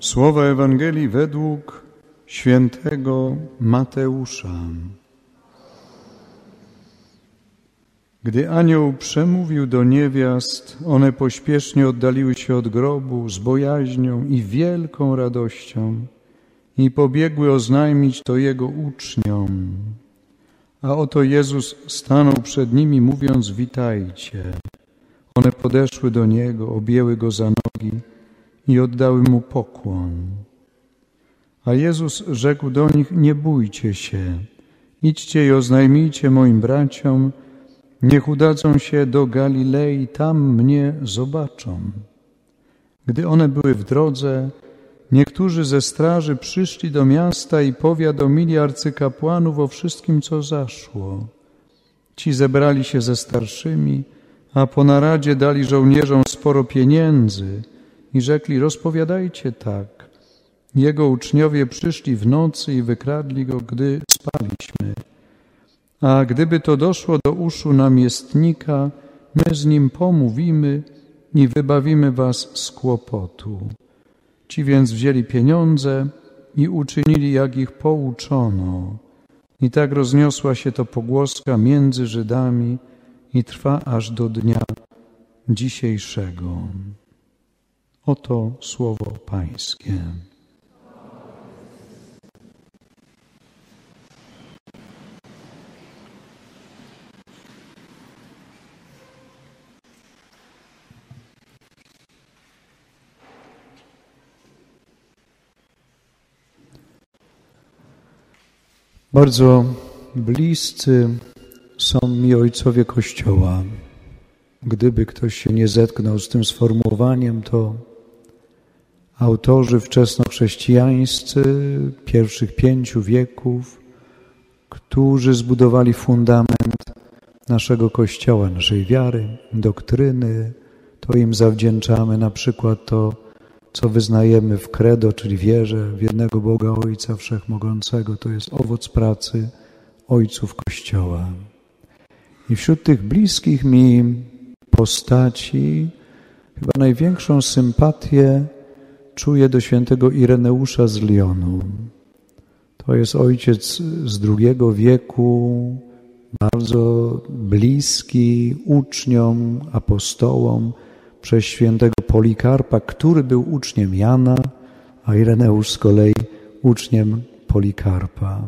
Słowa Ewangelii według świętego Mateusza. Gdy anioł przemówił do niewiast, one pośpiesznie oddaliły się od grobu z bojaźnią i wielką radością i pobiegły oznajmić to jego uczniom. A oto Jezus stanął przed nimi, mówiąc: Witajcie. One podeszły do niego, objęły go za nogi i oddały mu pokłon. A Jezus rzekł do nich: Nie bójcie się, idźcie i oznajmijcie moim braciom, niech udadzą się do Galilei, tam mnie zobaczą. Gdy one były w drodze, niektórzy ze straży przyszli do miasta i powiadomili arcykapłanów o wszystkim, co zaszło. Ci zebrali się ze starszymi, a po naradzie dali żołnierzom sporo pieniędzy i rzekli: Rozpowiadajcie tak. Jego uczniowie przyszli w nocy i wykradli go, gdy spaliśmy. A gdyby to doszło do uszu namiestnika, my z nim pomówimy i wybawimy was z kłopotu. Ci więc wzięli pieniądze i uczynili, jak ich pouczono. I tak rozniosła się to pogłoska między Żydami i trwa aż do dnia dzisiejszego. Oto słowo Pańskie. Bardzo bliscy są mi ojcowie Kościoła. Gdyby ktoś się nie zetknął z tym sformułowaniem, to autorzy wczesnochrześcijańscy pierwszych pięciu wieków, którzy zbudowali fundament naszego Kościoła, naszej wiary, doktryny, to im zawdzięczamy na przykład to, co wyznajemy w credo, czyli wierze w jednego Boga Ojca Wszechmogącego. To jest owoc pracy ojców Kościoła. I wśród tych bliskich mi postaci chyba największą sympatię czuję do świętego Ireneusza z Lyonu. To jest ojciec z II wieku, bardzo bliski uczniom, apostołom przez świętego Polikarpa, który był uczniem Jana, a Ireneusz z kolei uczniem Polikarpa.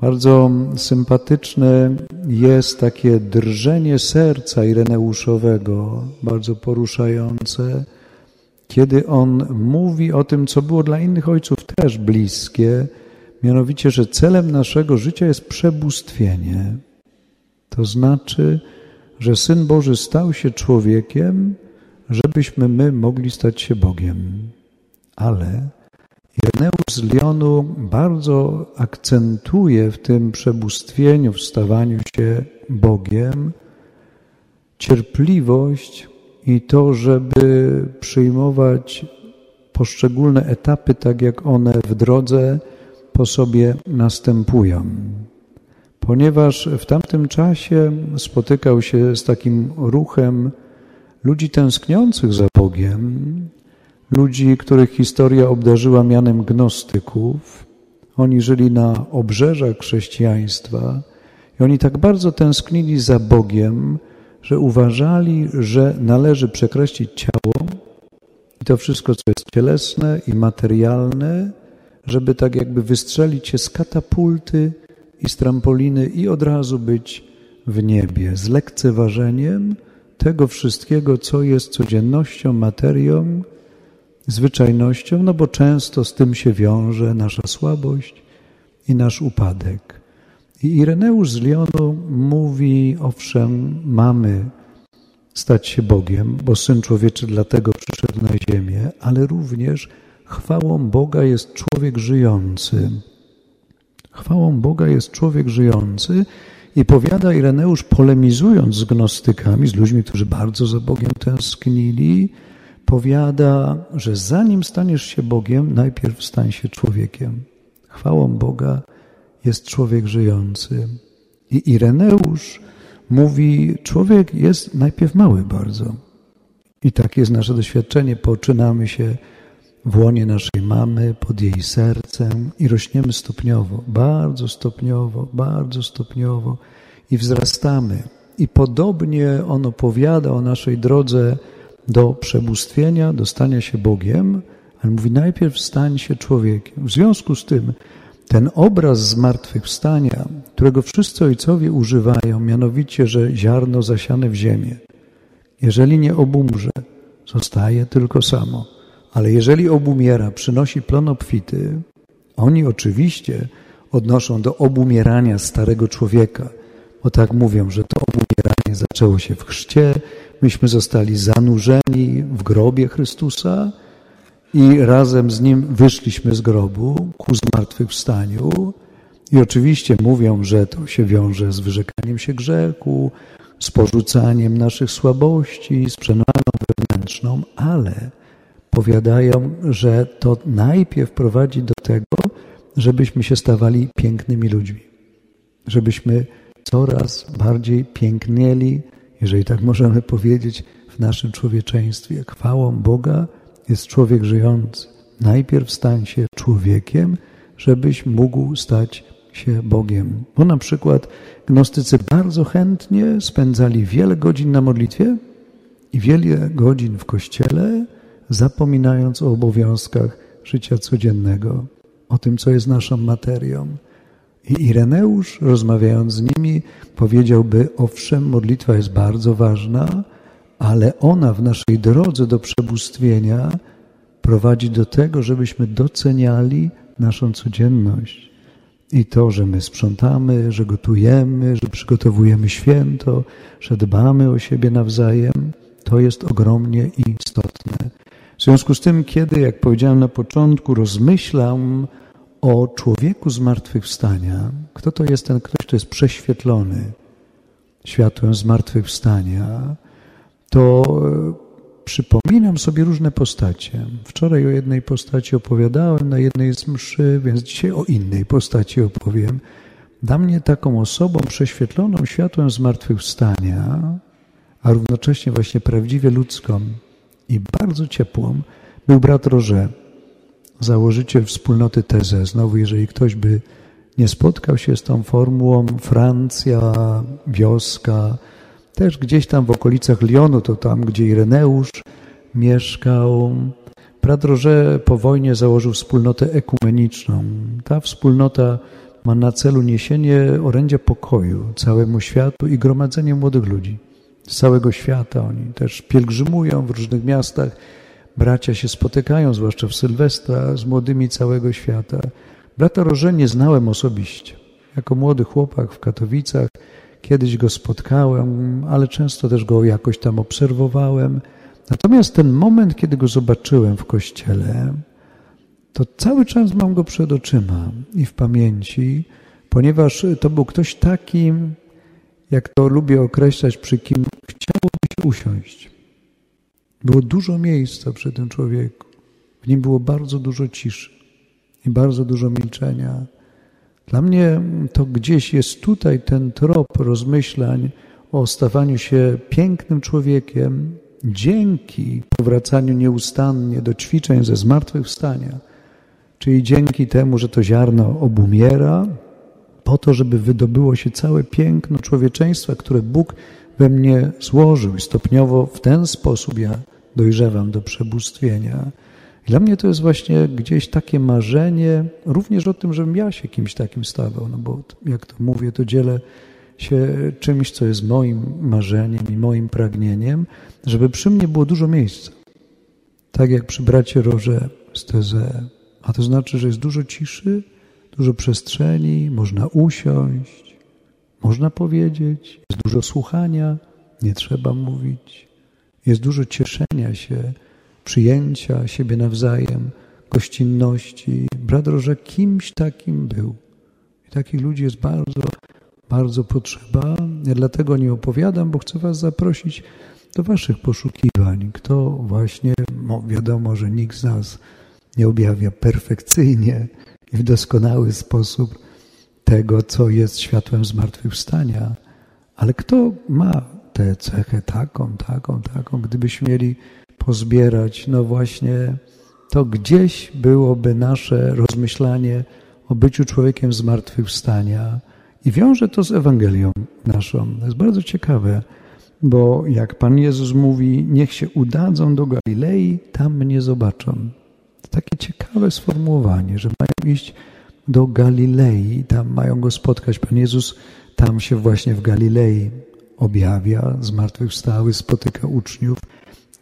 Bardzo sympatyczne jest takie drżenie serca Ireneuszowego, bardzo poruszające, kiedy on mówi o tym, co było dla innych ojców też bliskie, mianowicie, że celem naszego życia jest przebóstwienie. To znaczy, że Syn Boży stał się człowiekiem, żebyśmy my mogli stać się Bogiem. Ale Ireneusz z Lyonu bardzo akcentuje w tym przebóstwieniu, w stawaniu się Bogiem cierpliwość i to, żeby przyjmować poszczególne etapy tak, jak one w drodze po sobie następują. Ponieważ w tamtym czasie spotykał się z takim ruchem ludzi tęskniących za Bogiem, ludzi, których historia obdarzyła mianem gnostyków. Oni żyli na obrzeżach chrześcijaństwa i oni tak bardzo tęsknili za Bogiem, że uważali, że należy przekreślić ciało i to wszystko, co jest cielesne i materialne, żeby tak jakby wystrzelić się z katapulty i z trampoliny i od razu być w niebie, z lekceważeniem tego wszystkiego, co jest codziennością, materią, zwyczajnością, no bo często z tym się wiąże nasza słabość i nasz upadek. I Ireneusz z Lyonu mówi, owszem, mamy stać się Bogiem, bo Syn Człowieczy dlatego przyszedł na ziemię, ale również chwałą Boga jest człowiek żyjący. Chwałą Boga jest człowiek żyjący i powiada Ireneusz, polemizując z gnostykami, z ludźmi, którzy bardzo za Bogiem tęsknili, powiada, że zanim staniesz się Bogiem, najpierw stań się człowiekiem. Chwałą Boga jest człowiek żyjący. I Ireneusz mówi, człowiek jest najpierw mały bardzo. I tak jest nasze doświadczenie. Poczynamy się w łonie naszej mamy, pod jej sercem i rośniemy stopniowo, bardzo stopniowo, bardzo stopniowo i wzrastamy. I podobnie on opowiada o naszej drodze do przebóstwienia, do stania się Bogiem, ale mówi najpierw stań się człowiekiem. W związku z tym ten obraz zmartwychwstania, którego wszyscy ojcowie używają, mianowicie, że ziarno zasiane w ziemię, jeżeli nie obumrze, zostaje tylko samo. Ale jeżeli obumiera, przynosi plon obfity, oni oczywiście odnoszą do obumierania starego człowieka, bo tak mówią, że to obumieranie zaczęło się w chrzcie, myśmy zostali zanurzeni w grobie Chrystusa i razem z Nim wyszliśmy z grobu ku zmartwychwstaniu. I oczywiście mówią, że to się wiąże z wyrzekaniem się grzechu, z porzucaniem naszych słabości, z przemianą wewnętrzną, ale powiadają, że to najpierw prowadzi do tego, żebyśmy się stawali pięknymi ludźmi, żebyśmy coraz bardziej pięknieli, jeżeli tak możemy powiedzieć, w naszym człowieczeństwie. Chwałą Boga jest człowiek żyjący. Najpierw stań się człowiekiem, żebyś mógł stać się Bogiem. Bo na przykład gnostycy bardzo chętnie spędzali wiele godzin na modlitwie i wiele godzin w kościele, zapominając o obowiązkach życia codziennego, o tym, co jest naszą materią. I Ireneusz, rozmawiając z nimi, powiedziałby: Owszem, modlitwa jest bardzo ważna, ale ona w naszej drodze do przebóstwienia prowadzi do tego, żebyśmy doceniali naszą codzienność. I to, że my sprzątamy, że gotujemy, że przygotowujemy święto, że dbamy o siebie nawzajem, to jest ogromnie istotne. W związku z tym, kiedy, jak powiedziałem na początku, rozmyślam o człowieku zmartwychwstania, kto to jest ten ktoś, kto jest prześwietlony światłem zmartwychwstania, to e, przypominam sobie różne postacie. Wczoraj o jednej postaci opowiadałem na jednej z mszy, więc dzisiaj o innej postaci opowiem. Dla mnie taką osobą prześwietloną światłem zmartwychwstania, a równocześnie właśnie prawdziwie ludzką i bardzo ciepłą, był brat Roże, założyciel wspólnoty Teze. Znowu, jeżeli ktoś by nie spotkał się z tą formułą Francja, wioska, też gdzieś tam w okolicach Lyonu, to tam, gdzie Ireneusz mieszkał. Brat Roże po wojnie założył wspólnotę ekumeniczną. Ta wspólnota ma na celu niesienie orędzia pokoju całemu światu i gromadzenie młodych ludzi z całego świata. Oni też pielgrzymują w różnych miastach. Bracia się spotykają, zwłaszcza w Sylwestra, z młodymi całego świata. Brata Roże nie znałem osobiście. Jako młody chłopak w Katowicach kiedyś go spotkałem, ale często też go jakoś tam obserwowałem. Natomiast ten moment, kiedy go zobaczyłem w kościele, to cały czas mam go przed oczyma i w pamięci, ponieważ to był ktoś taki, jak to lubię określać, przy kim chciałoby się usiąść. Było dużo miejsca przy tym człowieku. W nim było bardzo dużo ciszy i bardzo dużo milczenia. Dla mnie to gdzieś jest tutaj ten trop rozmyślań o stawaniu się pięknym człowiekiem dzięki powracaniu nieustannie do ćwiczeń ze zmartwychwstania, czyli dzięki temu, że to ziarno obumiera, po to, żeby wydobyło się całe piękno człowieczeństwa, które Bóg we mnie złożył i stopniowo w ten sposób ja dojrzewam do przebóstwienia. Dla mnie to jest właśnie gdzieś takie marzenie, również o tym, żebym ja się kimś takim stawał, no bo jak to mówię, to dzielę się czymś, co jest moim marzeniem i moim pragnieniem, żeby przy mnie było dużo miejsca. Tak jak przy bracie Roże z Teze. A to znaczy, że jest dużo ciszy, dużo przestrzeni, można usiąść, można powiedzieć, jest dużo słuchania, nie trzeba mówić, jest dużo cieszenia się przyjęcia siebie nawzajem, gościnności. Brat Roże kimś takim był. I takich ludzi jest bardzo, bardzo potrzeba. Ja dlatego nie opowiadam, bo chcę Was zaprosić do Waszych poszukiwań. Kto właśnie, no wiadomo, że nikt z nas nie objawia perfekcyjnie i w doskonały sposób tego, co jest światłem zmartwychwstania, ale kto ma tę cechę taką, taką, taką, gdybyśmy mieli pozbierać, no właśnie to gdzieś byłoby nasze rozmyślanie o byciu człowiekiem zmartwychwstania i wiąże to z Ewangelią naszą. To jest bardzo ciekawe, bo jak Pan Jezus mówi, niech się udadzą do Galilei, tam mnie zobaczą. To takie ciekawe sformułowanie, że mają iść do Galilei, tam mają go spotkać. Pan Jezus tam się właśnie w Galilei objawia, zmartwychwstały, spotyka uczniów,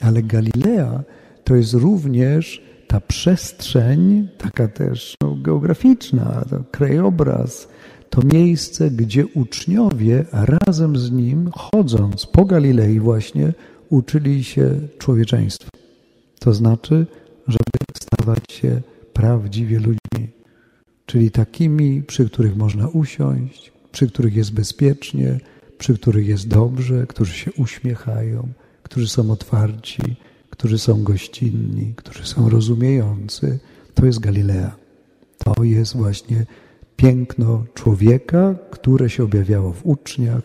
ale Galilea to jest również ta przestrzeń, taka też no, geograficzna, krajobraz, to miejsce, gdzie uczniowie razem z nim, chodząc po Galilei właśnie, uczyli się człowieczeństwa. To znaczy, żeby stawać się prawdziwie ludźmi, czyli takimi, przy których można usiąść, przy których jest bezpiecznie, przy których jest dobrze, którzy się uśmiechają, którzy są otwarci, którzy są gościnni, którzy są rozumiejący. To jest Galilea. To jest właśnie piękno człowieka, które się objawiało w uczniach,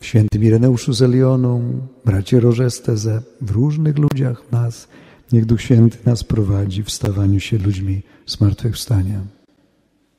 w świętym Ireneuszu z Elioną, bracie Rożesteze, w różnych ludziach nas. Niech Duch Święty nas prowadzi w stawaniu się ludźmi zmartwychwstania.